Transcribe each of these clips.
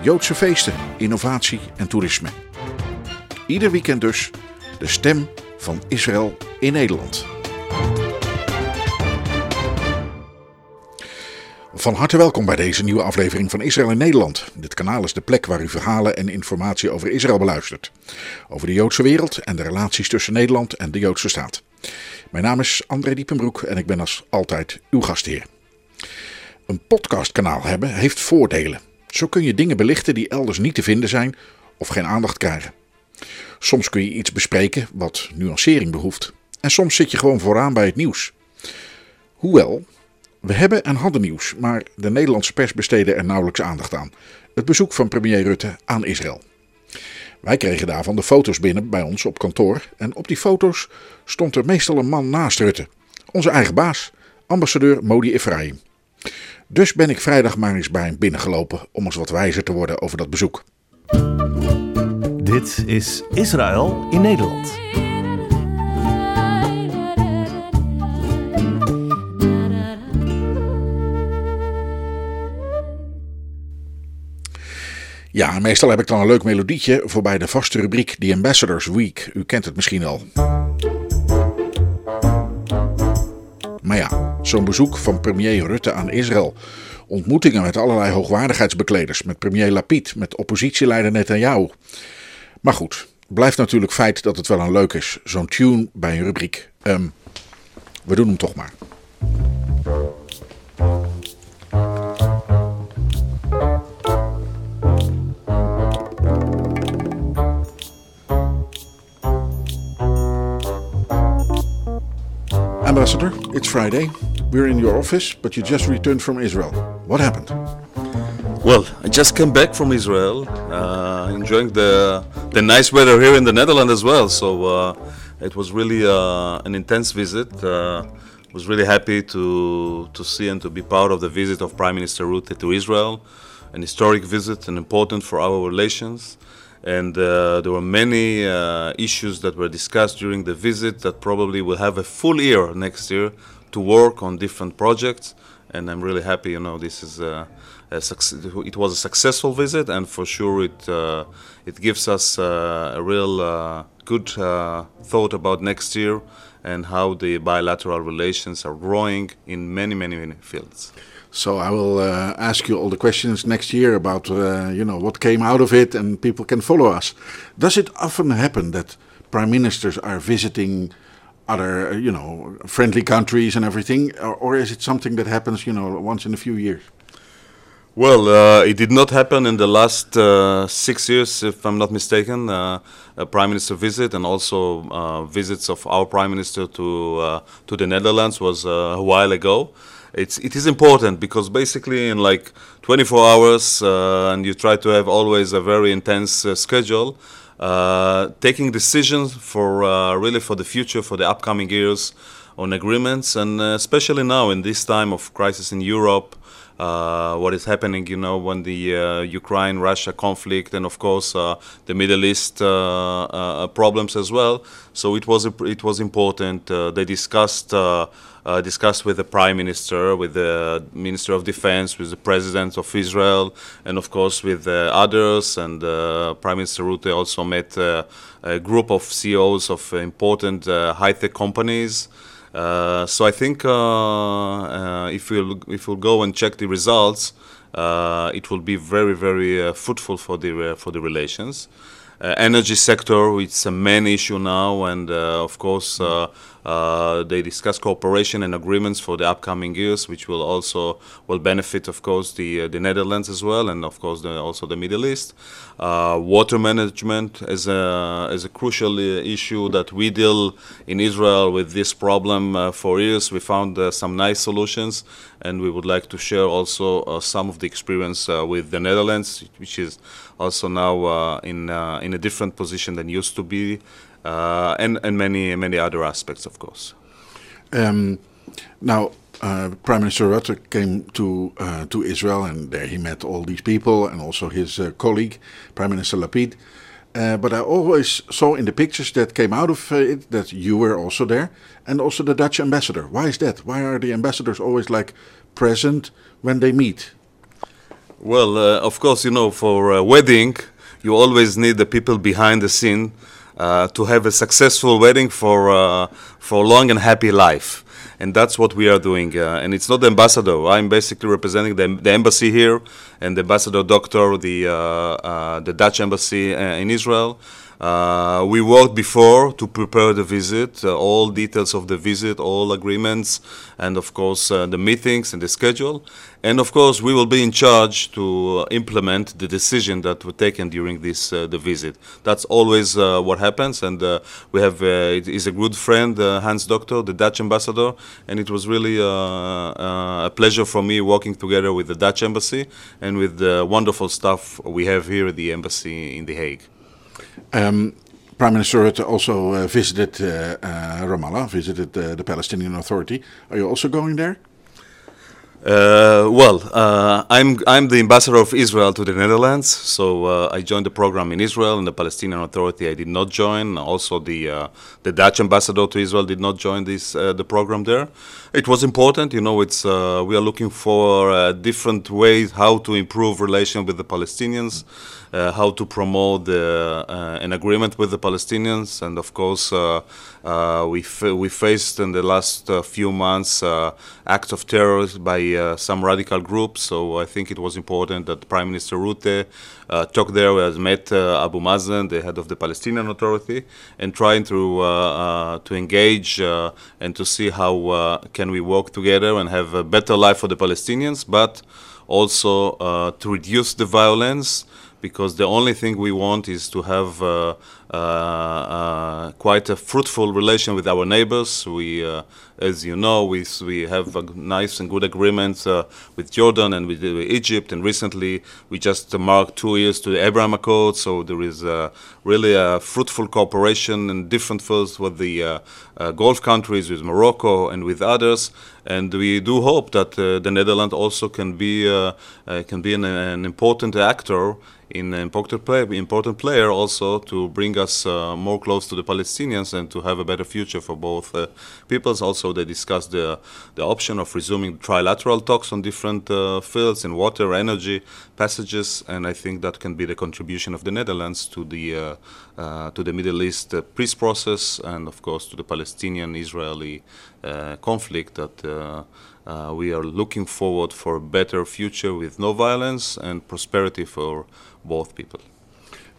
Joodse feesten, innovatie en toerisme. Ieder weekend dus de stem van Israël in Nederland. Van harte welkom bij deze nieuwe aflevering van Israël in Nederland. Dit kanaal is de plek waar u verhalen en informatie over Israël beluistert. Over de Joodse wereld en de relaties tussen Nederland en de Joodse staat. Mijn naam is André Diepenbroek en ik ben als altijd uw gastheer. Een podcastkanaal hebben heeft voordelen. Zo kun je dingen belichten die elders niet te vinden zijn of geen aandacht krijgen. Soms kun je iets bespreken wat nuancering behoeft. En soms zit je gewoon vooraan bij het nieuws. Hoewel, we hebben en hadden nieuws, maar de Nederlandse pers besteedde er nauwelijks aandacht aan. Het bezoek van premier Rutte aan Israël. Wij kregen daarvan de foto's binnen bij ons op kantoor en op die foto's stond er meestal een man naast Rutte. Onze eigen baas, ambassadeur Modi Efraim. Dus ben ik vrijdag maar eens bij hem binnengelopen om eens wat wijzer te worden over dat bezoek. Dit is Israël in Nederland. Ja, meestal heb ik dan een leuk melodietje voorbij de vaste rubriek The Ambassadors Week. U kent het misschien al. Maar ja, zo'n bezoek van premier Rutte aan Israël. Ontmoetingen met allerlei hoogwaardigheidsbekleders. Met premier Lapid, met oppositieleider Netanyahu. Maar goed, blijft natuurlijk feit dat het wel een leuk is. Zo'n tune bij een rubriek. Ehm, we doen hem toch maar. Ambassador, it's Friday. We're in your office, but you just returned from Israel. What happened? Well, I just came back from Israel, uh, enjoying the the nice weather here in the Netherlands as well. So uh, it was really uh, an intense visit. Uh, was really happy to to see and to be part of the visit of Prime Minister Rutte to Israel, an historic visit and important for our relations. And uh, there were many uh, issues that were discussed during the visit that probably will have a full year next year to work on different projects. And I'm really happy, you know, this is a, a it was a successful visit, and for sure it uh, it gives us uh, a real uh, good uh, thought about next year and how the bilateral relations are growing in many, many, many fields. So I will uh, ask you all the questions next year about, uh, you know, what came out of it, and people can follow us. Does it often happen that prime ministers are visiting other, uh, you know, friendly countries and everything, or, or is it something that happens, you know, once in a few years? Well, uh, it did not happen in the last uh, six years, if I'm not mistaken. Uh, a prime minister visit and also uh, visits of our prime minister to uh, to the Netherlands was a while ago. It's it is important because basically in like 24 hours, uh, and you try to have always a very intense uh, schedule. Uh, taking decisions for uh, really for the future, for the upcoming years, on agreements, and uh, especially now in this time of crisis in Europe, uh, what is happening, you know, when the uh, Ukraine-Russia conflict, and of course the Middle East problems as well. So it was it was important. They discussed. Uh, discussed with the prime minister, with the minister of defense, with the president of Israel, and of course with uh, others. And uh, Prime Minister Rutte also met uh, a group of CEOs of important uh, high-tech companies. Uh, so I think if we'll if we'll go and check the results, it will be very very fruitful for the for the relations. Uh, energy sector. It's a main issue now, and uh, of course. Uh, they discuss cooperation and agreements for the upcoming years, which will also will benefit, of course, the the Netherlands as well, and of course the, also the Middle East. Water management is a is a crucial issue that we deal in Israel with this problem for years. We found some nice solutions, and we would like to share also uh, some of the experience uh, with the Netherlands, which is also now uh, in uh, in a different position than used to be, uh, and and many many other aspects, of course. Um, now, uh, Prime Minister Rutte came to to Israel, and there he met all these people, and also his colleague, Prime Minister Lapid. Uh, but I always saw in the pictures that came out of uh, it that you were also there, and also the Dutch ambassador. Why is that? Why are the ambassadors always like present when they meet? Well, uh, of course, you know, for a wedding, you always need the people behind the scene uh, to have a successful wedding for for long and happy life. And that's what we are doing. Uh, and it's not the ambassador. I'm basically representing the, the embassy here, and the ambassador doctor, the uh, uh, the Dutch embassy uh, in Israel. Uh, we worked before to prepare the visit, uh, all details of the visit, all agreements, and of course uh, the meetings and the schedule. And of course, we will be in charge to uh, implement the decision that were taken during this uh, the visit. That's always uh, what happens, and we have uh, is a good friend, Hans Doctor, the Dutch ambassador, and it was really a pleasure for me working together with the Dutch embassy and with the wonderful staff we have here at the embassy in The Hague. Um, Prime Minister Rutte also uh, visited uh, uh, Ramallah, visited uh, the Palestinian Authority. Are you also going there? Uh, well, uh, I'm I'm the ambassador of Israel to the Netherlands, so I joined the program in Israel, and the Palestinian Authority I did not join. Also, the the Dutch ambassador to Israel did not join this the program there. It was important, you know. It's we are looking for different ways how to improve relation with the Palestinians, uh, how to promote uh, an agreement with the Palestinians, and of course, uh, uh, we we faced in the last uh, few months uh, acts of terror by uh, some radical groups. So I think it was important that Prime Minister Rutte uh, talked there, has met uh, Abu Mazen, the head of the Palestinian Authority, and trying to uh, uh, to engage uh, and to see how uh, can we work together and have a better life for the Palestinians, but also uh, to reduce the violence because the only thing we want is to have uh, quite a fruitful relation with our neighbors. We, uh, as you know, we, we have nice and good agreements uh, with Jordan and with, uh, Egypt, and recently we just uh, marked two years to the Abraham Accord. So there is uh, really a fruitful cooperation in different fields with the uh, uh, Gulf countries, with Morocco, and with others. And we do hope that uh, the Netherlands also can be uh, uh, can be an, an important actor in an important important player also to bring us uh, more close to the Palestinians and to have a better future for both uh, peoples. Also, they discussed the the option of resuming trilateral talks on different uh, fields in water, energy, passages, and I think that can be the contribution of the Netherlands to the to the Middle East peace process and, of course, to the Palestinian-Israeli conflict that. Uh, we are looking forward for a better future with no violence and prosperity for both people.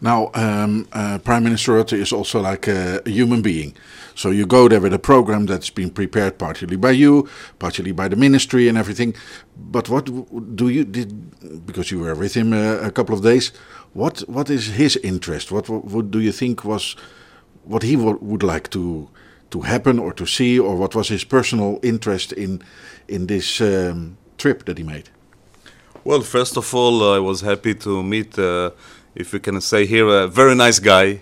Now, um, uh, Prime Minister Rutte is also like a, a human being. So you go there with a program that's been prepared partially by you, partially by the ministry and everything. But what do you did because you were with him uh, a couple of days? What what is his interest? What, what, do you think was what he wo- would like to to happen or to see, or what was his personal interest in in this um, trip that he made? Well, first of all, I was happy to meet, uh, if we can say here, a very nice guy.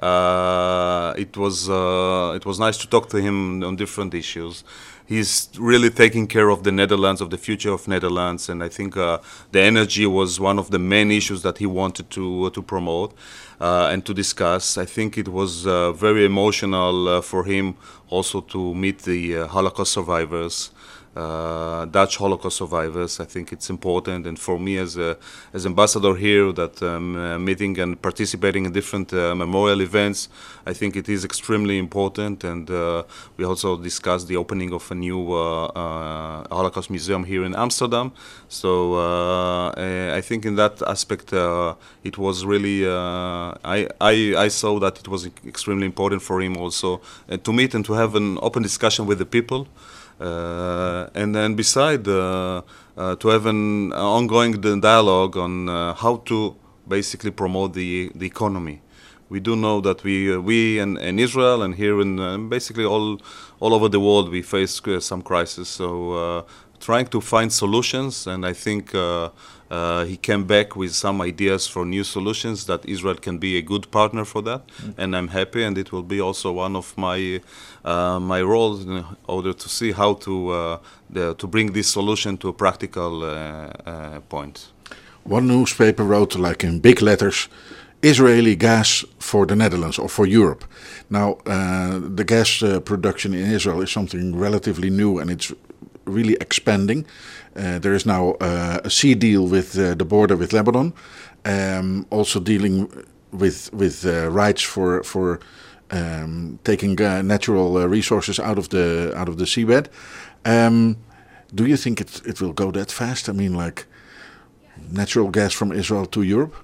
Uh, it was uh, it was nice to talk to him on different issues. He's really taking care of the Netherlands, of the future of Netherlands, and I think uh, the energy was one of the main issues that he wanted to to promote uh, and to discuss. I think it was uh, very emotional uh, for him also to meet the uh, Holocaust survivors uh, Dutch Holocaust survivors. I think it's important, and for me as a as ambassador here, that um, uh, meeting and participating in different uh, memorial events, I think it is extremely important. And uh, we also discussed the opening of a new uh, uh, Holocaust museum here in Amsterdam. So uh, I think in that aspect, it was really I, I I saw that it was extremely important for him also to meet and to have an open discussion with the people. Uh, and then beside uh, uh, to have an ongoing dialogue on how to basically promote the the economy. We do know that we uh, we in, in Israel and here in uh, basically all all over the world we face uh, some crisis. So trying to find solutions, and I think. Uh, he came back with some ideas for new solutions that Israel can be a good partner for that, and I'm happy. And it will be also one of my uh, my roles in order to see how to uh, the, to bring this solution to a practical uh, uh, point. One newspaper wrote, like in big letters, Israeli gas for the Netherlands or for Europe. Now, uh, the gas uh, production in Israel is something relatively new and it's really expanding. Uh, there is now uh, a sea deal with uh, the border with Lebanon, um, also dealing with with rights for for um, taking natural resources out of the out of the seabed. Um, do you think it it will go that fast? I mean, like natural gas from Israel to Europe?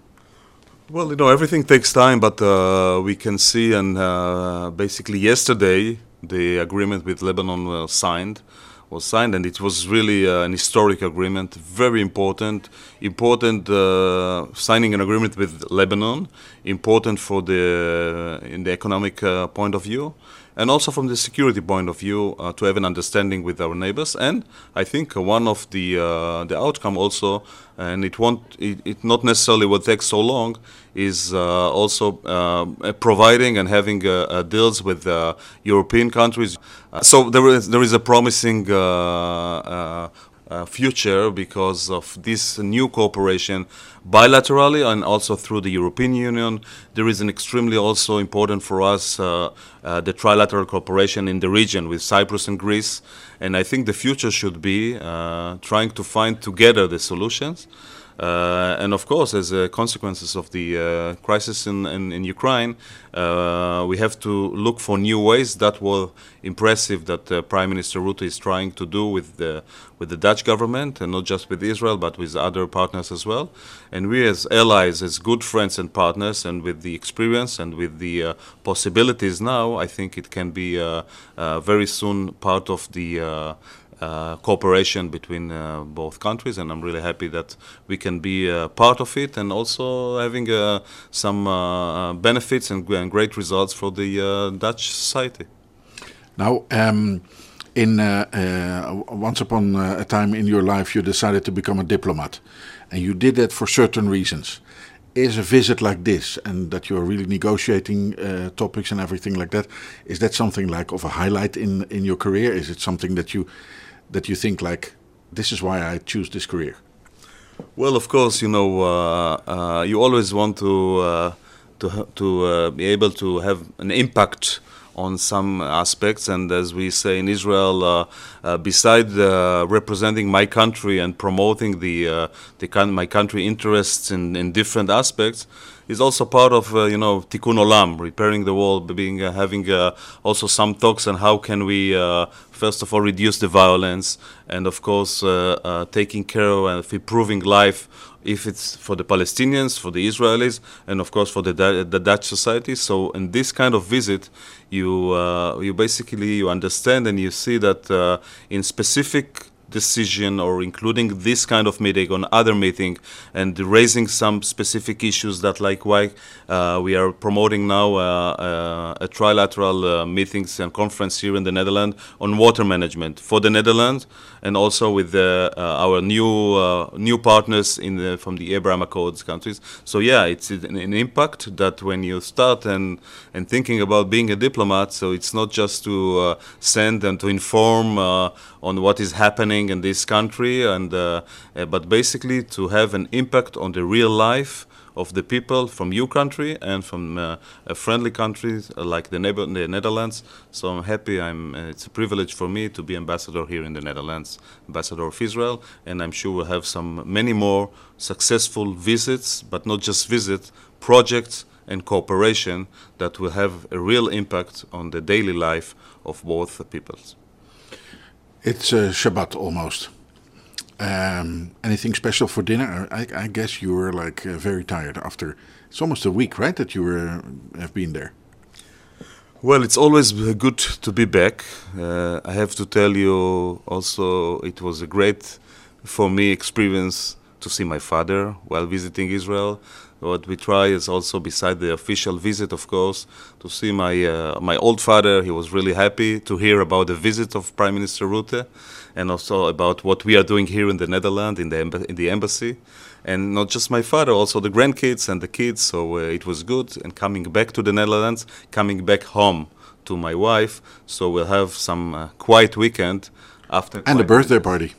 Well, you know, everything takes time, but uh, we can see, and uh, basically yesterday, the agreement with Lebanon was signed, was signed, and it was really uh, an historic agreement, very important, important uh, signing an agreement with Lebanon, important for the in the economic uh, point of view, and also from the security point of view uh, to have an understanding with our neighbors. And I think one of the uh, the outcome also, and it won't it, it not necessarily will take so long, is uh, also uh, providing and having uh, uh, deals with European countries. So there is there is a promising. Uh, future because of this new cooperation bilaterally and also through the European Union. There is an extremely also important for us uh, uh, the trilateral cooperation in the region with Cyprus and Greece. And I think the future should be uh, trying to find together the solutions. Uh, and of course, as a consequences of the uh, crisis in, in, in Ukraine, uh, we have to look for new ways. That was impressive that uh, Prime Minister Rutte is trying to do with the with the Dutch government, and not just with Israel, but with other partners as well. And we, as allies, as good friends and partners, and with the experience and with the uh, possibilities now, I think it can be uh, uh, very soon part of the. Uh, cooperation between uh, both countries, and I'm really happy that we can be uh, part of it, and also having uh, some uh, benefits and, and great results for the Dutch society. Now, um, in once upon a time in your life, you decided to become a diplomat, and you did that for certain reasons. Is a visit like this, and that you're really negotiating topics and everything like that, is that something like of a highlight in in your career? Is it something that you that you think like this is why I choose this career? Well, of course, you know, uh, uh, you always want to uh, to to uh, be able to have an impact on some aspects, and as we say in Israel, uh, uh, beside representing my country and promoting the the my country interests in, in different aspects, is also part of uh, you know tikkun olam, repairing the world, being uh, having uh, also some talks on how can we uh, first of all reduce the violence, and of course uh, taking care of improving life if it's for the Palestinians, for the Israelis, and of course for the, the Dutch society. So in this kind of visit, you you basically you understand and you see that in specific decision or including this kind of meeting on other meeting and raising some specific issues that like why uh, we are promoting now uh, uh, a trilateral uh, meetings and conference here in the Netherlands on water management for the Netherlands and also with the, uh, our new new partners in the, from the Abraham Accords countries. So yeah, it's an, an impact that when you start and and thinking about being a diplomat, so it's not just to send and to inform on what is happening happening in this country, and uh, uh, but basically to have an impact on the real life of the people from your country and from uh, a friendly countries uh, like the neighbor, the Netherlands. So I'm happy. I'm. Uh, it's a privilege for me to be ambassador here in the Netherlands, ambassador of Israel, and I'm sure we'll have some many more successful visits, but not just visit projects and cooperation that will have a real impact on the daily life of both the peoples. It's uh, Shabbat almost. Um, anything special for dinner? I, I guess you were like uh, very tired after. It's almost a week, right? That you were have been there. Well, it's always good to be back. Uh, I have to tell you also, it was a great for me experience to see my father while visiting Israel. What we try is also, beside the official visit, of course, to see my uh, my old father. He was really happy to hear about the visit of Prime Minister Rutte, and also about what we are doing here in the Netherlands in the emb- in the embassy, and not just my father, also the grandkids and the kids. So uh, it was good. And coming back to the Netherlands, coming back home to my wife, so we'll have some uh, quiet weekend after And a birthday party.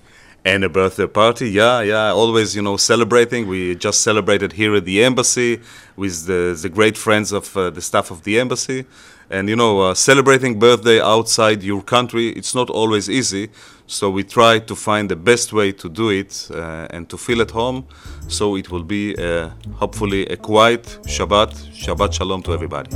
And a birthday party. Yeah yeah always you know celebrating. We just celebrated here at the embassy with the, the great friends of uh, the staff of the embassy. And you know uh, celebrating birthday outside your country it's not always easy. So we try to find the best way to do it uh, and to feel at home. So it will be uh, hopefully a quiet shabbat. Shabbat shalom to everybody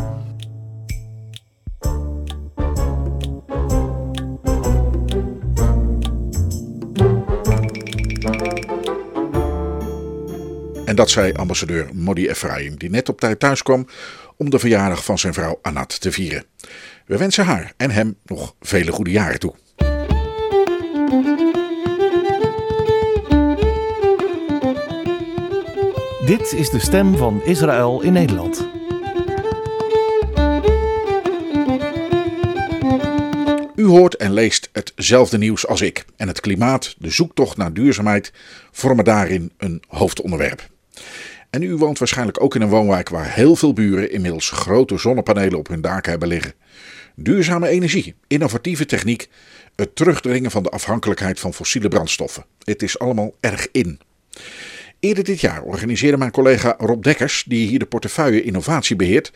En dat zei ambassadeur Modi Efraim, die net op tijd thuis kwam om de verjaardag van zijn vrouw Anat te vieren. We wensen haar en hem nog vele goede jaren toe. Dit is de stem van Israël in Nederland. U hoort en leest hetzelfde nieuws als ik. En het klimaat, de zoektocht naar duurzaamheid, vormen daarin een hoofdonderwerp. En u woont waarschijnlijk ook in een woonwijk waar heel veel buren inmiddels grote zonnepanelen op hun daken hebben liggen. Duurzame energie, innovatieve techniek, het terugdringen van de afhankelijkheid van fossiele brandstoffen. Het is allemaal erg in. Eerder dit jaar organiseerde mijn collega Rob Dekkers, die hier de portefeuille innovatie beheert,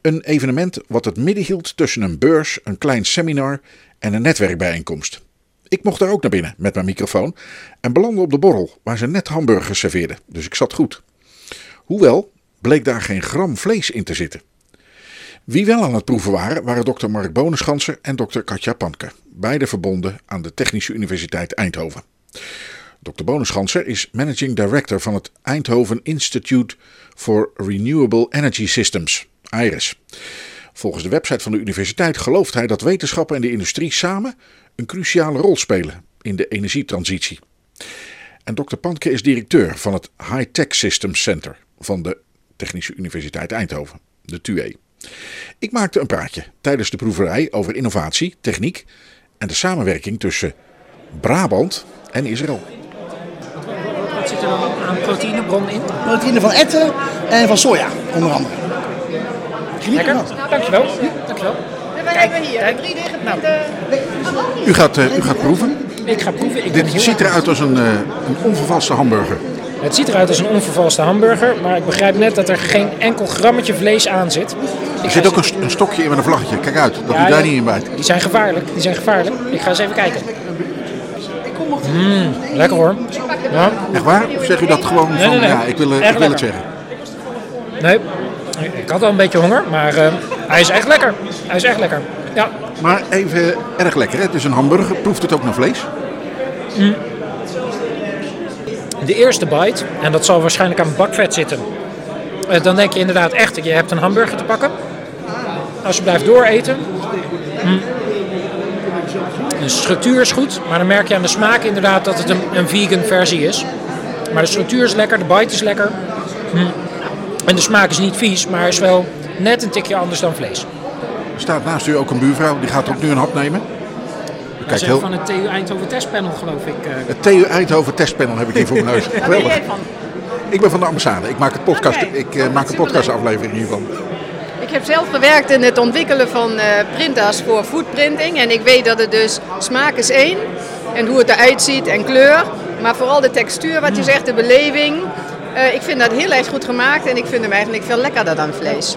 een evenement wat het midden hield tussen een beurs, een klein seminar en een netwerkbijeenkomst. Ik mocht daar ook naar binnen met mijn microfoon en belandde op de borrel waar ze net hamburgers serveerden, dus ik zat goed. Hoewel bleek daar geen gram vlees in te zitten. Wie wel aan het proeven waren, waren dokter Mark Bonenschanser en dokter Katja Panke, beide verbonden aan de Technische Universiteit Eindhoven. Dr. Bonenschanser is Managing Director van het Eindhoven Institute for Renewable Energy Systems, IRIS. Volgens de website van de universiteit gelooft hij dat wetenschappen en de industrie samen een cruciale rol spelen in de energietransitie. En Dr. Panke is directeur van het High Tech Systems Center van de Technische Universiteit Eindhoven, de TUE. Ik maakte een praatje tijdens de proeverij over innovatie, techniek en de samenwerking tussen Brabant en Israël. Wat zit er dan aan proteïnebron in? Proteïne van etten en van soja, onder andere. Geniet Lekker. ervan. Dankjewel. Kijk, hier. kijk. Drie dingen. Nou. U gaat, eh, u gaat proeven. Ik ga proeven. Ik ben Dit heel ziet eruit als een, eh, een onvervalste hamburger. Het ziet eruit als een onvervalste hamburger, maar ik begrijp net dat er geen enkel grammetje vlees aan zit. Er zit ook een, een stokje in met een vlaggetje. Kijk uit, dat Ja, u daar ja. niet in bijt. Die zijn gevaarlijk. Die zijn gevaarlijk. Ik ga eens even kijken. Mm, lekker hoor. Ja. Echt waar? Of zeg u dat gewoon van, nee, nee. ja, ik wil, eh, ik wil het zeggen. Nee, ik had al een beetje honger, maar eh, hij is echt lekker. Hij is echt lekker. Ja, Maar even erg lekker, hè? Het is een hamburger. Proeft het ook naar vlees? de eerste bite, en dat zal waarschijnlijk aan bakvet zitten. Eh, dan denk je inderdaad echt, je hebt een hamburger te pakken. Als je blijft dooreten. mm, De structuur is goed, maar dan merk je aan de smaak inderdaad dat het een, een vegan versie is. Maar de structuur is lekker, de bite is lekker. Mm. En de smaak is niet vies, maar is wel net een tikje anders dan vlees. Er staat naast u ook een buurvrouw, die gaat ook nu een hap nemen. U kijkt heel... van het TU Eindhoven testpanel geloof ik. eh. Het TU Eindhoven testpanel heb ik hier voor mijn neus. Waar ben Geweldig. jij van? Ik ben van de ambassade. Ik maak, het podcast, ik, eh, maak een podcastaflevering hiervan. Ik heb zelf gewerkt in het ontwikkelen van eh, printers voor foodprinting. En ik weet dat het dus smaak is één. En hoe het eruit ziet en kleur. Maar vooral de textuur, wat je zegt, de beleving. Eh, ik vind dat heel erg goed gemaakt en ik vind hem eigenlijk veel lekkerder dan vlees.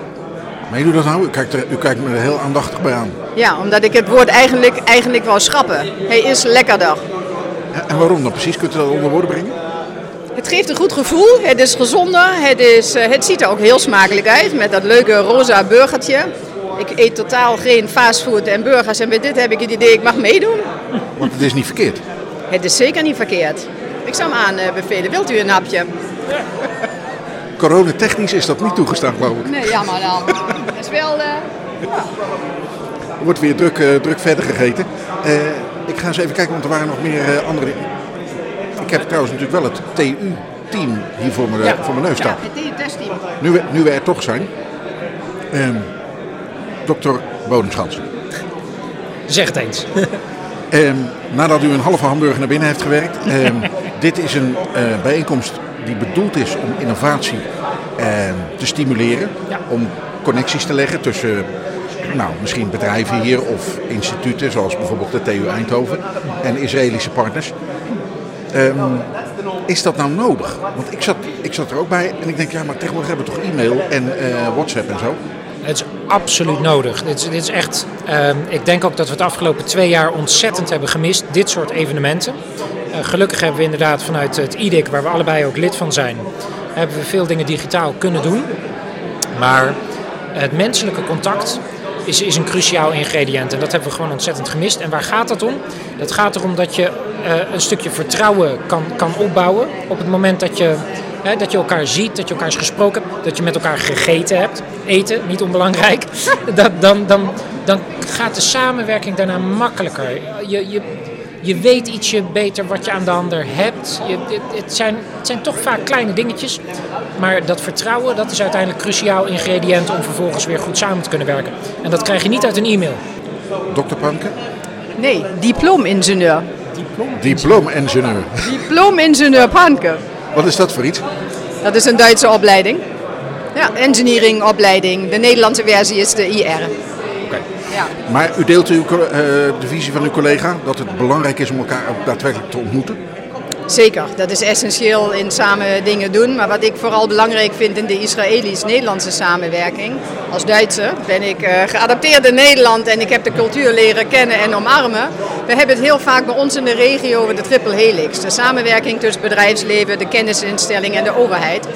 Maar je doet dat nou? U kijkt, er, u kijkt me er heel aandachtig bij aan. Ja, omdat ik het woord eigenlijk, eigenlijk wou schrappen. Hij is lekkerder. En- En waarom dan precies? Kunt u dat onder woorden brengen? Het geeft een goed gevoel, het is gezonder, het, is, eh, het ziet er ook heel smakelijk uit met dat leuke rosa burgertje. Ik eet totaal geen fastfood en burgers en bij dit heb ik het idee ik mag meedoen. Want het is niet verkeerd. Het is zeker niet verkeerd. Ik zou hem aanbevelen. Wilt u een hapje? Coronatechnisch is dat niet toegestaan, geloof ik. Nee, jammer dan. Dat is wel... eh, Er wordt weer druk, eh, druk verder gegeten. Eh, ik ga eens even kijken, want er waren nog meer eh, andere... Ik heb trouwens natuurlijk wel het TU-team hier voor mijn, ja. voor mijn neus Ja, staan. het testteam. Nu, we, nu we er toch zijn. Ehm dokter Bodemschansen. Zeg het eens. Ehm, nadat u een halve hamburger naar binnen heeft gewerkt. ehm, dit is een eh, bijeenkomst die bedoeld is om innovatie ehm, te stimuleren. Ja. Om connecties te leggen tussen nou, misschien bedrijven hier of instituten zoals bijvoorbeeld de TU Eindhoven en Israëlische partners. Ehm, is dat nou nodig? Want ik zat, ik zat er ook bij en ik denk, ja, maar tegenwoordig hebben we toch e-mail en eh, WhatsApp en zo. Het is absoluut nodig. Dit is, dit is echt, ehm, ik denk ook dat we het afgelopen twee jaar ontzettend hebben gemist, dit soort evenementen. Eh, gelukkig hebben we inderdaad vanuit het IDIC, waar we allebei ook lid van zijn, hebben we veel dingen digitaal kunnen doen. Maar het menselijke contact is, is een cruciaal ingrediënt en dat hebben we gewoon ontzettend gemist. En waar gaat dat om? Dat gaat erom dat je eh, een stukje vertrouwen kan, kan opbouwen op het moment dat je, dat je elkaar ziet, dat je elkaar eens gesproken hebt, dat je met elkaar gegeten hebt. Eten, niet onbelangrijk. Dat, dan, dan, dan gaat de samenwerking daarna makkelijker. Je, je, je weet ietsje beter wat je aan de ander hebt. Je, het, het, zijn, het zijn toch vaak kleine dingetjes. Maar dat vertrouwen, dat is uiteindelijk een cruciaal ingrediënt om vervolgens weer goed samen te kunnen werken. En dat krijg je niet uit een e-mail. Dokter Panke, Nee, diploma-ingenieur. diploma-ingenieur. Diploma-ingenieur Panke. Wat is dat voor iets? Dat is een Duitse opleiding. Ja, engineeringopleiding. De Nederlandse versie is de IR. Ja. Maar u deelt uw, eh, de visie van uw collega dat het belangrijk is om elkaar daadwerkelijk te ontmoeten. Zeker, dat is essentieel in samen dingen doen. Maar wat ik vooral belangrijk vind in de Israëlisch-Nederlandse samenwerking. Als Duitser ben ik eh, geadapteerd in Nederland en ik heb de cultuur leren kennen en omarmen. We hebben het heel vaak bij ons in de regio over de triple helix. De samenwerking tussen bedrijfsleven, de kennisinstelling en de overheid.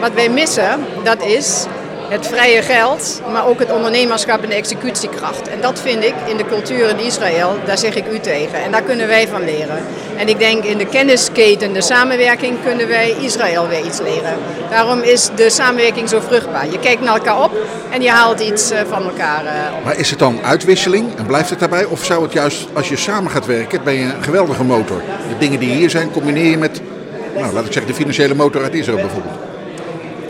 Wat wij missen, dat is het vrije geld, maar ook het ondernemerschap en de executiekracht. En dat vind ik in de cultuur in Israël, daar zeg ik u tegen. En daar kunnen wij van leren. En ik denk in de kennisketen, de samenwerking, kunnen wij Israël weer iets leren. Daarom is de samenwerking zo vruchtbaar. Je kijkt naar elkaar op en je haalt iets eh, van elkaar eh. Maar is het dan uitwisseling en blijft het daarbij? Of zou het juist, als je samen gaat werken, ben je een geweldige motor? De dingen die hier zijn, combineer je met, nou, laat ik zeggen, de financiële motor uit Israël bijvoorbeeld.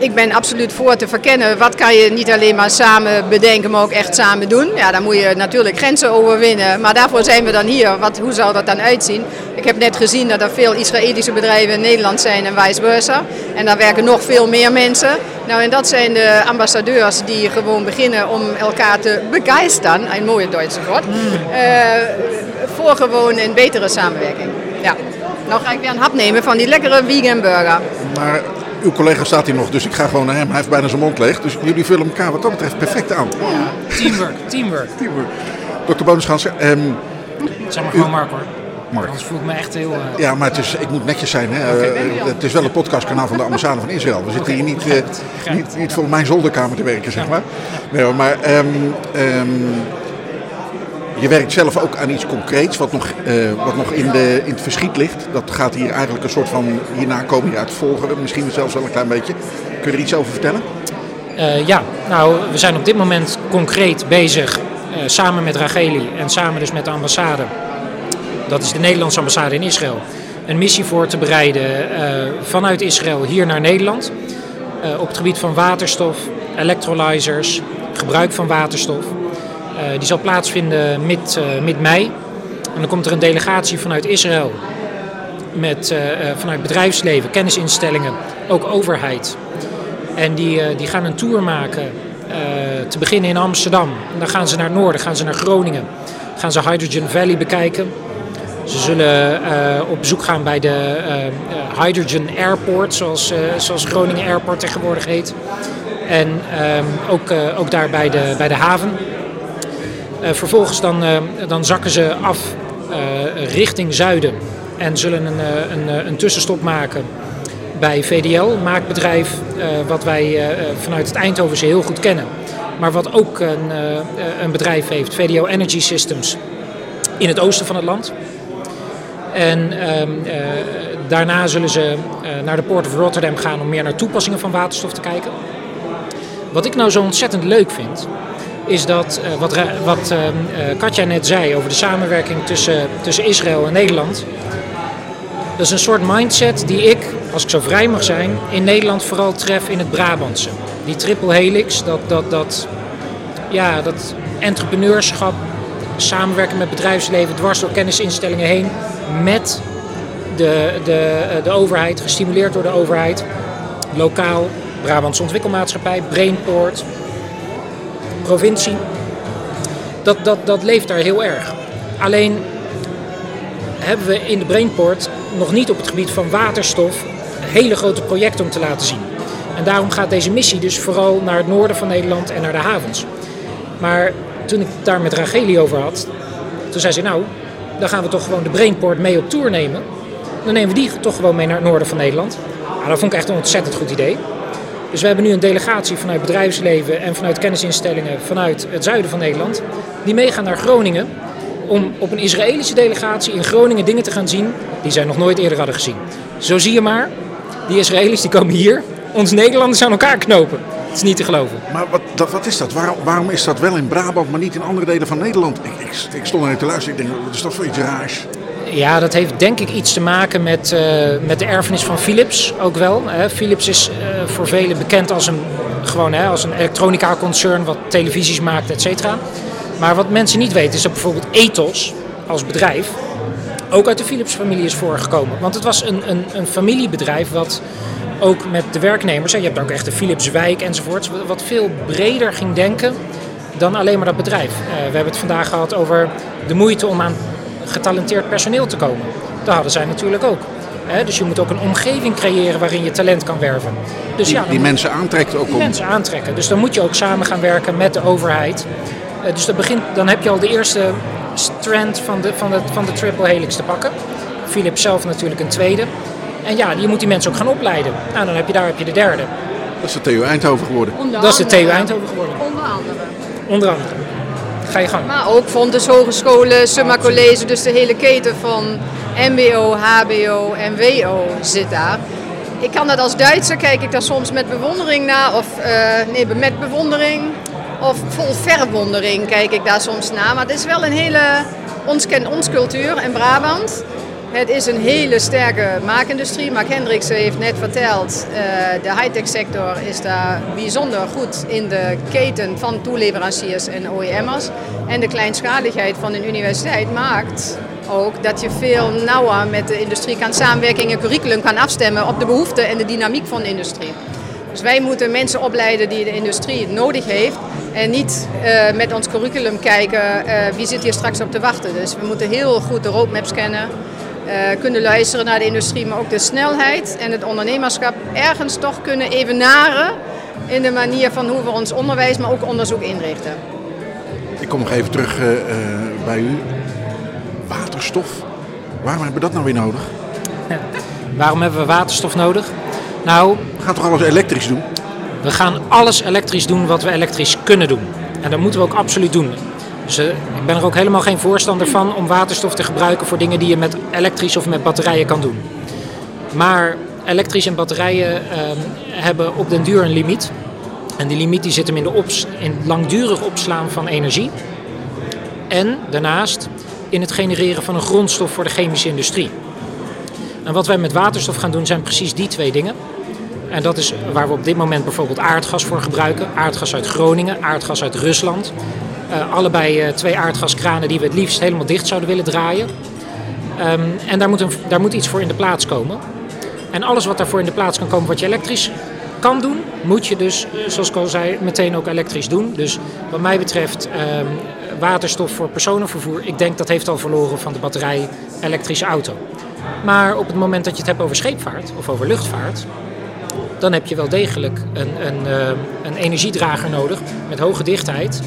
Ik ben absoluut voor te verkennen. Wat kan je niet alleen maar samen bedenken, maar ook echt samen doen. Ja, dan moet je natuurlijk grenzen overwinnen. Maar daarvoor zijn we dan hier. Wat, hoe zou dat dan uitzien? Ik heb net gezien dat er veel Israëlische bedrijven in Nederland zijn en vice versa. En daar werken nog veel meer mensen. Nou, en dat zijn de ambassadeurs die gewoon beginnen om elkaar te begeisteren. Een mooie Duitse woord. eh, voor gewoon een betere samenwerking. Ja. Nou ga ik weer een hap nemen van die lekkere vegan burger. Maar uw collega staat hier nog, dus ik ga gewoon naar hem. Hij heeft bijna zijn mond leeg. Dus jullie vullen elkaar wat dat betreft perfect aan. Teamwork, teamwork. Dokter Bonenschansen, ehm, Zeg maar gewoon Mark hoor. Mark. Anders voel ik me echt heel... eh, Ja, maar het is, ik moet netjes zijn. Hè. Eh, het is wel een podcastkanaal van de ambassade van Israël. We zitten hier niet, eh, niet, niet voor mijn zolderkamer te werken, zeg maar. Nee, maar ehm, ehm, je werkt zelf ook aan iets concreets wat nog, eh, wat nog in, de, in het verschiet ligt. Dat gaat hier eigenlijk een soort van, hierna komen hier uit volgeren. Misschien zelfs wel een klein beetje. Kun je er iets over vertellen? Eh, ja, nou, we zijn op dit moment concreet bezig eh, samen met Racheli en samen dus met de ambassade. Dat is de Nederlandse ambassade in Israël. Een missie voor te bereiden vanuit Israël hier naar Nederland. Op het gebied van waterstof, electrolyzers, gebruik van waterstof. Eh, die zal plaatsvinden mid, eh, mid mei. En dan komt er een delegatie vanuit Israël met, eh, vanuit bedrijfsleven, kennisinstellingen, ook overheid. En die, die gaan een tour maken, te beginnen in Amsterdam. Dan gaan ze naar het noorden, gaan ze naar Groningen. Gaan ze Hydrogen Valley bekijken. Ze zullen op bezoek gaan bij de Hydrogen Airport, zoals, zoals Groningen Airport tegenwoordig heet. En ehm, ook, ook daar bij de, bij de haven. Eh, vervolgens dan, eh, dan zakken ze af eh, richting zuiden en zullen een, een, een tussenstop maken bij VDL, een maakbedrijf wat wij vanuit het Eindhovense heel goed kennen. Maar wat ook een, een bedrijf heeft, VDL Energy Systems, in het oosten van het land. En ehm, eh, daarna zullen ze naar de Port of Rotterdam gaan om meer naar toepassingen van waterstof te kijken. Wat ik nou zo ontzettend leuk vind, is dat eh, wat, wat ehm, eh, Katja net zei over de samenwerking tussen, tussen Israël en Nederland. Dat is een soort mindset die ik, als ik zo vrij mag zijn, in Nederland vooral tref in het Brabantse. Die triple helix, dat, dat, dat, ja, dat entrepreneurschap, samenwerken met bedrijfsleven, dwars door kennisinstellingen heen, met de, de, de overheid, gestimuleerd door de overheid, lokaal, Brabantse Ontwikkelmaatschappij, Brainport, provincie. Dat, dat, dat leeft daar heel erg. Alleen hebben we in de Brainport nog niet op het gebied van waterstof hele grote projecten om te laten zien. En daarom gaat deze missie dus vooral naar het noorden van Nederland en naar de havens. Maar toen ik daar met Racheli over had, toen zei ze nou, dan gaan we toch gewoon de Brainport mee op tour nemen. Dan nemen we die toch gewoon mee naar het noorden van Nederland. Nou, dat vond ik echt een ontzettend goed idee. Dus we hebben nu een delegatie vanuit bedrijfsleven en vanuit kennisinstellingen vanuit het zuiden van Nederland. Die meegaan naar Groningen om op een Israëlische delegatie in Groningen dingen te gaan zien die zij nog nooit eerder hadden gezien. Zo zie je maar, die Israëli's die komen hier, ons Nederlanders aan elkaar knopen. Het is niet te geloven. Maar wat, dat, wat is dat? Waarom, waarom is dat wel in Brabant, maar niet in andere delen van Nederland? Ik, ik, ik stond er te luisteren. Ik denk, wat is dat voor iets raars? Ja, dat heeft denk ik iets te maken met, eh, met de erfenis van Philips ook wel. Hè. Philips is eh, voor velen bekend als een, gewoon, hè, als een elektronica concern wat televisies maakt, et cetera. Maar wat mensen niet weten is dat bijvoorbeeld Ethos als bedrijf ook uit de Philips-familie is voorgekomen. Want het was een, een, een familiebedrijf wat ook met de werknemers, hè, je hebt ook echt de Philipswijk enzovoorts, wat veel breder ging denken dan alleen maar dat bedrijf. Eh, we hebben het vandaag gehad over de moeite om aan getalenteerd personeel te komen. Dat hadden zij natuurlijk ook. Hè, dus je moet ook een omgeving creëren waarin je talent kan werven. Dus Die, ja, die moet- mensen aantrekt ook die om... mensen aantrekken. Dus dan moet je ook samen gaan werken met de overheid. Eh, dus dat begint, dan heb je al de eerste strand van de, van, de, van de triple helix te pakken. Philips zelf natuurlijk een tweede. En ja, je moet die mensen ook gaan opleiden. Nou, dan heb je daar heb je de derde. Dat is de TU Eindhoven geworden. Onder Dat is de. TU Eindhoven geworden. Onder andere. Onder andere. Ga je gang. Maar ook Fontes Hogescholen, Summa College, dus de hele keten van MBO, HBO en WO zit daar. Ik kan dat als Duitser, kijk ik daar soms met bewondering naar, of eh, nee, met bewondering, of vol verwondering kijk ik daar soms naar. Maar het is wel een hele, ons kent ons cultuur in Brabant. Het is een hele sterke maakindustrie. Mark Hendriksen heeft net verteld, eh, de high-tech sector is daar bijzonder goed in de keten van toeleveranciers en OEM'ers. En de kleinschaligheid van een universiteit maakt ook dat je veel nauwer met de industrie kan samenwerken en je curriculum kan afstemmen op de behoeften en de dynamiek van de industrie. Dus wij moeten mensen opleiden die de industrie nodig heeft en niet eh, met ons curriculum kijken eh, wie zit hier straks op te wachten. Dus we moeten heel goed de roadmaps kennen, kunnen luisteren naar de industrie, maar ook de snelheid en het ondernemerschap ergens toch kunnen evenaren in de manier van hoe we ons onderwijs, maar ook onderzoek inrichten. Ik kom nog even terug eh, eh, bij u. Waterstof. Waarom hebben we dat nou weer nodig? Waarom hebben we waterstof nodig? Nou, We gaan toch alles elektrisch doen? we gaan alles elektrisch doen wat we elektrisch kunnen doen. En dat moeten we ook absoluut doen. Ik ben er ook helemaal geen voorstander van om waterstof te gebruiken voor dingen die je met elektrisch of met batterijen kan doen. Maar elektrisch en batterijen ehm, hebben op den duur een limiet. En die limiet die zit hem in, de ops- langdurig opslaan van energie. En daarnaast in het genereren van een grondstof voor de chemische industrie. En wat wij met waterstof gaan doen zijn precies die twee dingen. En dat is waar we op dit moment bijvoorbeeld aardgas voor gebruiken. Aardgas uit Groningen, aardgas uit Rusland. Eh, allebei eh, twee aardgaskranen die we het liefst helemaal dicht zouden willen draaien. Ehm, en daar moet, een, daar moet iets voor in de plaats komen. En alles wat daarvoor in de plaats kan komen wat je elektrisch kan doen, moet je dus, eh, zoals ik al zei, meteen ook elektrisch doen. Dus wat mij betreft ehm, waterstof voor personenvervoer, ik denk dat heeft al verloren van de batterij elektrische auto. Maar op het moment dat je het hebt over scheepvaart of over luchtvaart, dan heb je wel degelijk een, een, eh, een energiedrager nodig met hoge dichtheid.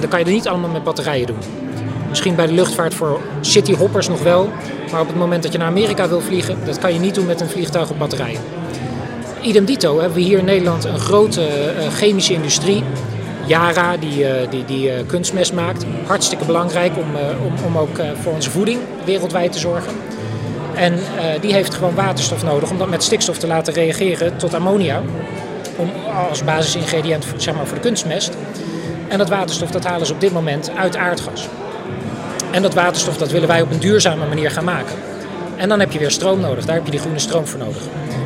Dan kan je er niet allemaal met batterijen doen. Misschien bij de luchtvaart voor cityhoppers nog wel. Maar op het moment dat je naar Amerika wil vliegen, dat kan je niet doen met een vliegtuig op batterijen. Idem dito hebben we hier in Nederland een grote eh, chemische industrie. Yara, die, eh, die, die eh, kunstmest maakt. Hartstikke belangrijk om, om, om ook voor onze voeding wereldwijd te zorgen. En die heeft gewoon waterstof nodig om dat met stikstof te laten reageren tot ammonia. Om, als basisingrediënt zeg maar, voor de kunstmest. En dat waterstof dat halen ze op dit moment uit aardgas. En dat waterstof dat willen wij op een duurzame manier gaan maken. En dan heb je weer stroom nodig. Daar heb je die groene stroom voor nodig.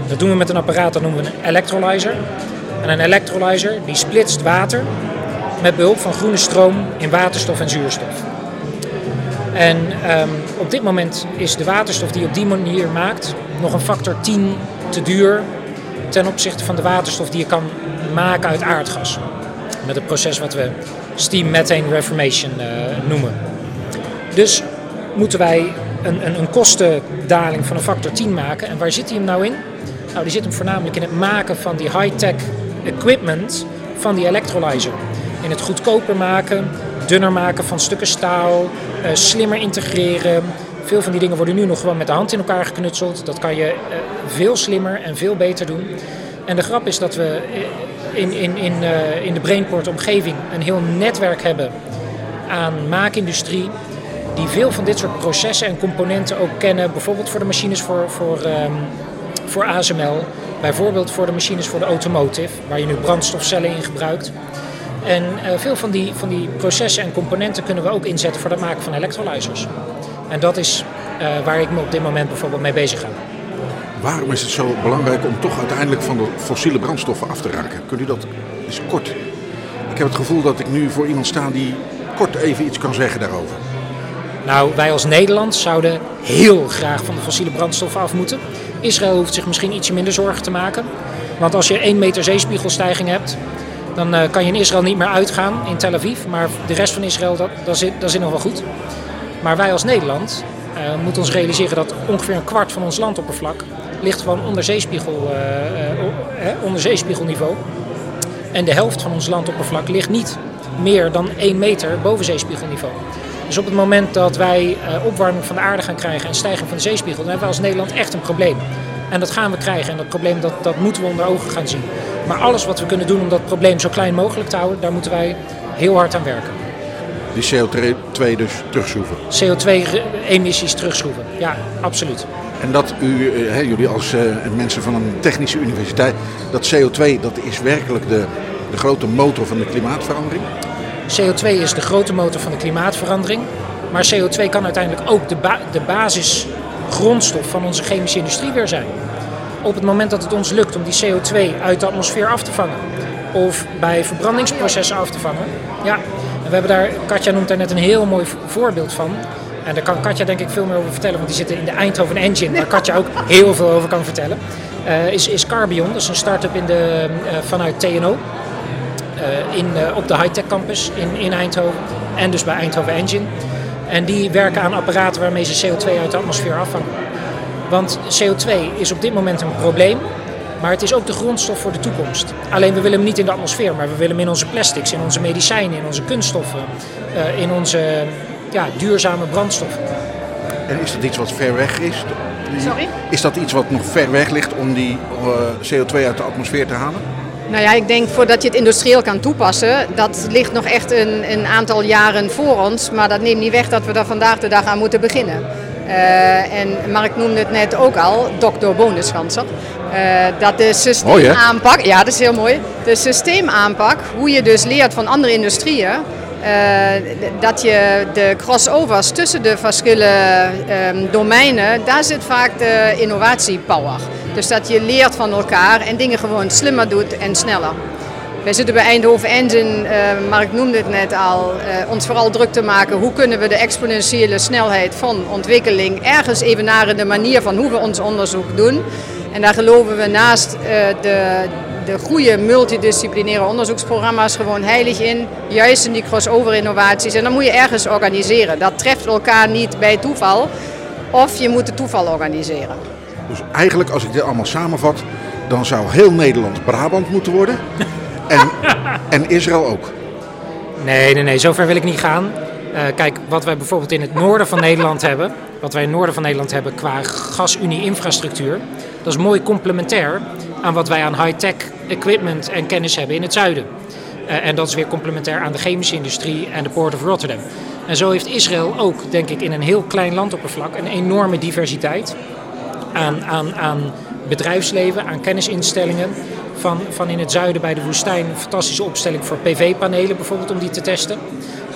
Dat doen we met een apparaat, dat noemen we een electrolyzer. En een electrolyzer die splitst water met behulp van groene stroom in waterstof en zuurstof. En ehm, op dit moment is de waterstof die je op die manier maakt nog een factor 10 te duur ten opzichte van de waterstof die je kan maken uit aardgas. Met het proces wat we steam methane reformation eh, noemen. Dus moeten wij een, een, een kostendaling van een factor 10 maken. En waar zit die hem nou in? Nou, die zit hem voornamelijk in het maken van die high-tech equipment van die electrolyzer. In het goedkoper maken, dunner maken van stukken staal, eh, slimmer integreren. Veel van die dingen worden nu nog gewoon met de hand in elkaar geknutseld. Dat kan je eh, veel slimmer en veel beter doen. En de grap is dat we in, in, in, eh, in de Brainport omgeving een heel netwerk hebben aan maakindustrie die veel van dit soort processen en componenten ook kennen. Bijvoorbeeld voor de machines voor, voor, ehm, voor ASML. Bijvoorbeeld voor de machines voor de automotive, waar je nu brandstofcellen in gebruikt. En eh, veel van die, van die processen en componenten kunnen we ook inzetten voor het maken van electrolyzers. En dat is eh, waar ik me op dit moment bijvoorbeeld mee bezig ga. Waarom is het zo belangrijk om toch uiteindelijk van de fossiele brandstoffen af te raken? Kunt u dat eens kort? Ik heb het gevoel dat ik nu voor iemand sta die kort even iets kan zeggen daarover. Nou, wij als Nederland zouden heel graag van de fossiele brandstoffen af moeten. Israël hoeft zich misschien ietsje minder zorgen te maken. Want als je 1 meter zeespiegelstijging hebt, dan eh, kan je in Israël niet meer uitgaan in Tel Aviv. Maar de rest van Israël, dat, dat, zit, zit nog wel goed. Maar wij als Nederland eh, moeten ons realiseren dat ongeveer een kwart van ons landoppervlak ligt gewoon onder, zeespiegel, eh, eh, onder zeespiegelniveau. En de helft van ons landoppervlak ligt niet meer dan 1 meter boven zeespiegelniveau. Dus op het moment dat wij eh, opwarming van de aarde gaan krijgen en stijging van de zeespiegel, dan hebben we als Nederland echt een probleem. En dat gaan we krijgen en dat probleem dat, dat moeten we onder ogen gaan zien. Maar alles wat we kunnen doen om dat probleem zo klein mogelijk te houden, daar moeten wij heel hard aan werken. Die CO2 dus terugschroeven. CO2-emissies terugschroeven. Ja, absoluut. En dat u, eh, hè, jullie als eh, mensen van een technische universiteit, dat CO2 dat is werkelijk de, de grote motor van de klimaatverandering. CO2 is de grote motor van de klimaatverandering. Maar CO2 kan uiteindelijk ook de, ba de basisgrondstof van onze chemische industrie weer zijn. Op het moment dat het ons lukt om die CO2 uit de atmosfeer af te vangen, of bij verbrandingsprocessen af te vangen. Ja, en we hebben daar, Katja noemt daar net een heel mooi vo- voorbeeld van. En daar kan Katja denk ik veel meer over vertellen, want die zit in de Eindhoven Engine, waar Katja ook heel veel over kan vertellen. Eh, is, is Carbion, dat is een start-up in de, eh, vanuit TNO. eh, in, op de high-tech campus in, in Eindhoven en dus bij Eindhoven Engine. En die werken aan apparaten waarmee ze CO2 uit de atmosfeer afvangen. Want CO2 is op dit moment een probleem, maar het is ook de grondstof voor de toekomst. Alleen we willen hem niet in de atmosfeer, maar we willen hem in onze plastics, in onze medicijnen, in onze kunststoffen, in onze ja, duurzame brandstoffen. En is dat iets wat ver weg is? Die- Sorry? Is dat iets wat nog ver weg ligt om die eh, CO2 uit de atmosfeer te halen? Nou ja, ik denk voordat je het industrieel kan toepassen, dat ligt nog echt een, een aantal jaren voor ons. Maar dat neemt niet weg dat we daar vandaag de dag aan moeten beginnen. Eh, en Mark noemde het net ook al, dokter Bonusganser. eh dat de systeemaanpak, ja dat is heel mooi, de systeemaanpak, hoe je dus leert van andere industrieën, dat je de crossovers tussen de verschillende ehm, domeinen, daar zit vaak de innovatiepower. Dus dat je leert van elkaar en dingen gewoon slimmer doet en sneller. Wij zitten bij Eindhoven Engine, eh, Mark noemde het net al, eh, ons vooral druk te maken hoe kunnen we de exponentiële snelheid van ontwikkeling ergens evenaren de manier van hoe we ons onderzoek doen. En daar geloven we naast eh, de de goede multidisciplinaire onderzoeksprogramma's gewoon heilig in. Juist in die crossover innovaties. En dan moet je ergens organiseren. Dat treft elkaar niet bij toeval. Of je moet het toeval organiseren. Dus eigenlijk, als ik dit allemaal samenvat, dan zou heel Nederland Brabant moeten worden. En, en Israël ook. Nee, nee, nee, zover wil ik niet gaan. Uh, kijk, wat wij bijvoorbeeld in het noorden van Nederland hebben, wat wij in het noorden van Nederland hebben qua gasunie-infrastructuur, dat is mooi complementair aan wat wij aan high-tech equipment en kennis hebben in het zuiden. Uh, en dat is weer complementair aan de chemische industrie en de Port of Rotterdam. En zo heeft Israël ook, denk ik, in een heel klein landoppervlak een enorme diversiteit aan, aan, aan bedrijfsleven, aan kennisinstellingen. Van, van in het zuiden bij de woestijn een fantastische opstelling voor PV-panelen bijvoorbeeld om die te testen.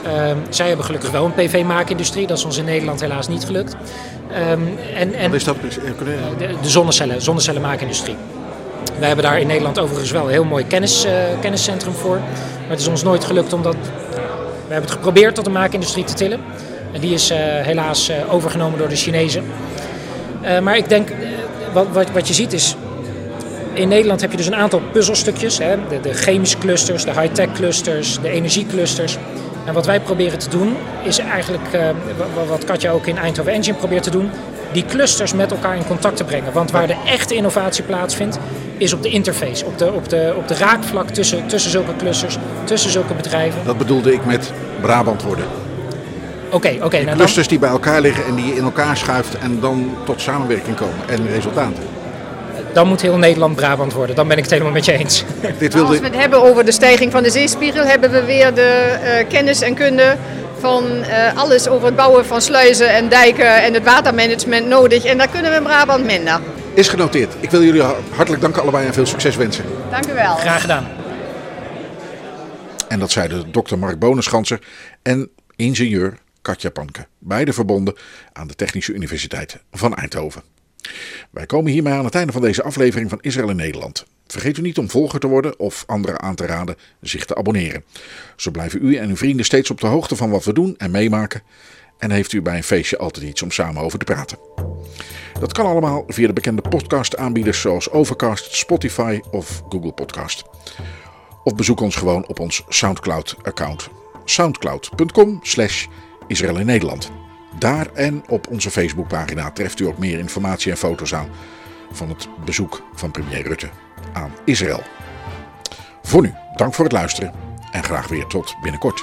Uh, zij hebben gelukkig wel een PV-maakindustrie, dat is ons in Nederland helaas niet gelukt. Um, en, en, Wat is dat? De, de zonnecellen, zonnecellenmaakindustrie. Wij hebben daar in Nederland overigens wel een heel mooi kennis, uh, kenniscentrum voor. Maar het is ons nooit gelukt om dat. We hebben het geprobeerd tot de maakindustrie te tillen. En die is uh, helaas uh, overgenomen door de Chinezen. maar ik denk, wat, wat, wat je ziet is. In Nederland heb je dus een aantal puzzelstukjes. Hè? De, de chemische clusters, de high-tech clusters, de energieclusters. En wat wij proberen te doen, is eigenlijk uh, wat Katja ook in Eindhoven Engine probeert te doen, die clusters met elkaar in contact te brengen. Want waar de echte innovatie plaatsvindt, is op de interface, op de, op de, op de raakvlak tussen, tussen zulke clusters, tussen zulke bedrijven. Dat bedoelde ik met Brabant worden. Oké, okay, oké. Okay, nou clusters dan... die bij elkaar liggen en die je in elkaar schuift en dan tot samenwerking komen en resultaten. Dan moet heel Nederland Brabant worden. Dan ben ik het helemaal met je eens. Dit wilde... Als we het hebben over de stijging van de zeespiegel, hebben we weer de uh, kennis en kunde van uh, alles over het bouwen van sluizen en dijken en het watermanagement nodig. En daar kunnen we in Brabant minder. Is genoteerd. Ik wil jullie hartelijk danken allebei en veel succes wensen. Dank u wel. Graag gedaan. En dat zeiden dokter Mark Bonenschanser en ingenieur Katja Panke. Beide verbonden aan de Technische Universiteit van Eindhoven. Wij komen hiermee aan het einde van deze aflevering van Israël in Nederland. Vergeet u niet om volger te worden of anderen aan te raden zich te abonneren. Zo blijven u en uw vrienden steeds op de hoogte van wat we doen en meemaken. En heeft u bij een feestje altijd iets om samen over te praten. Dat kan allemaal via de bekende podcast-aanbieders zoals Overcast, Spotify of Google Podcast. Of bezoek ons gewoon op ons Soundcloud-account. soundcloud.com slash Israël in Nederland. Daar en op onze Facebookpagina treft u ook meer informatie en foto's aan van het bezoek van premier Rutte aan Israël. Voor nu, dank voor het luisteren en graag weer tot binnenkort.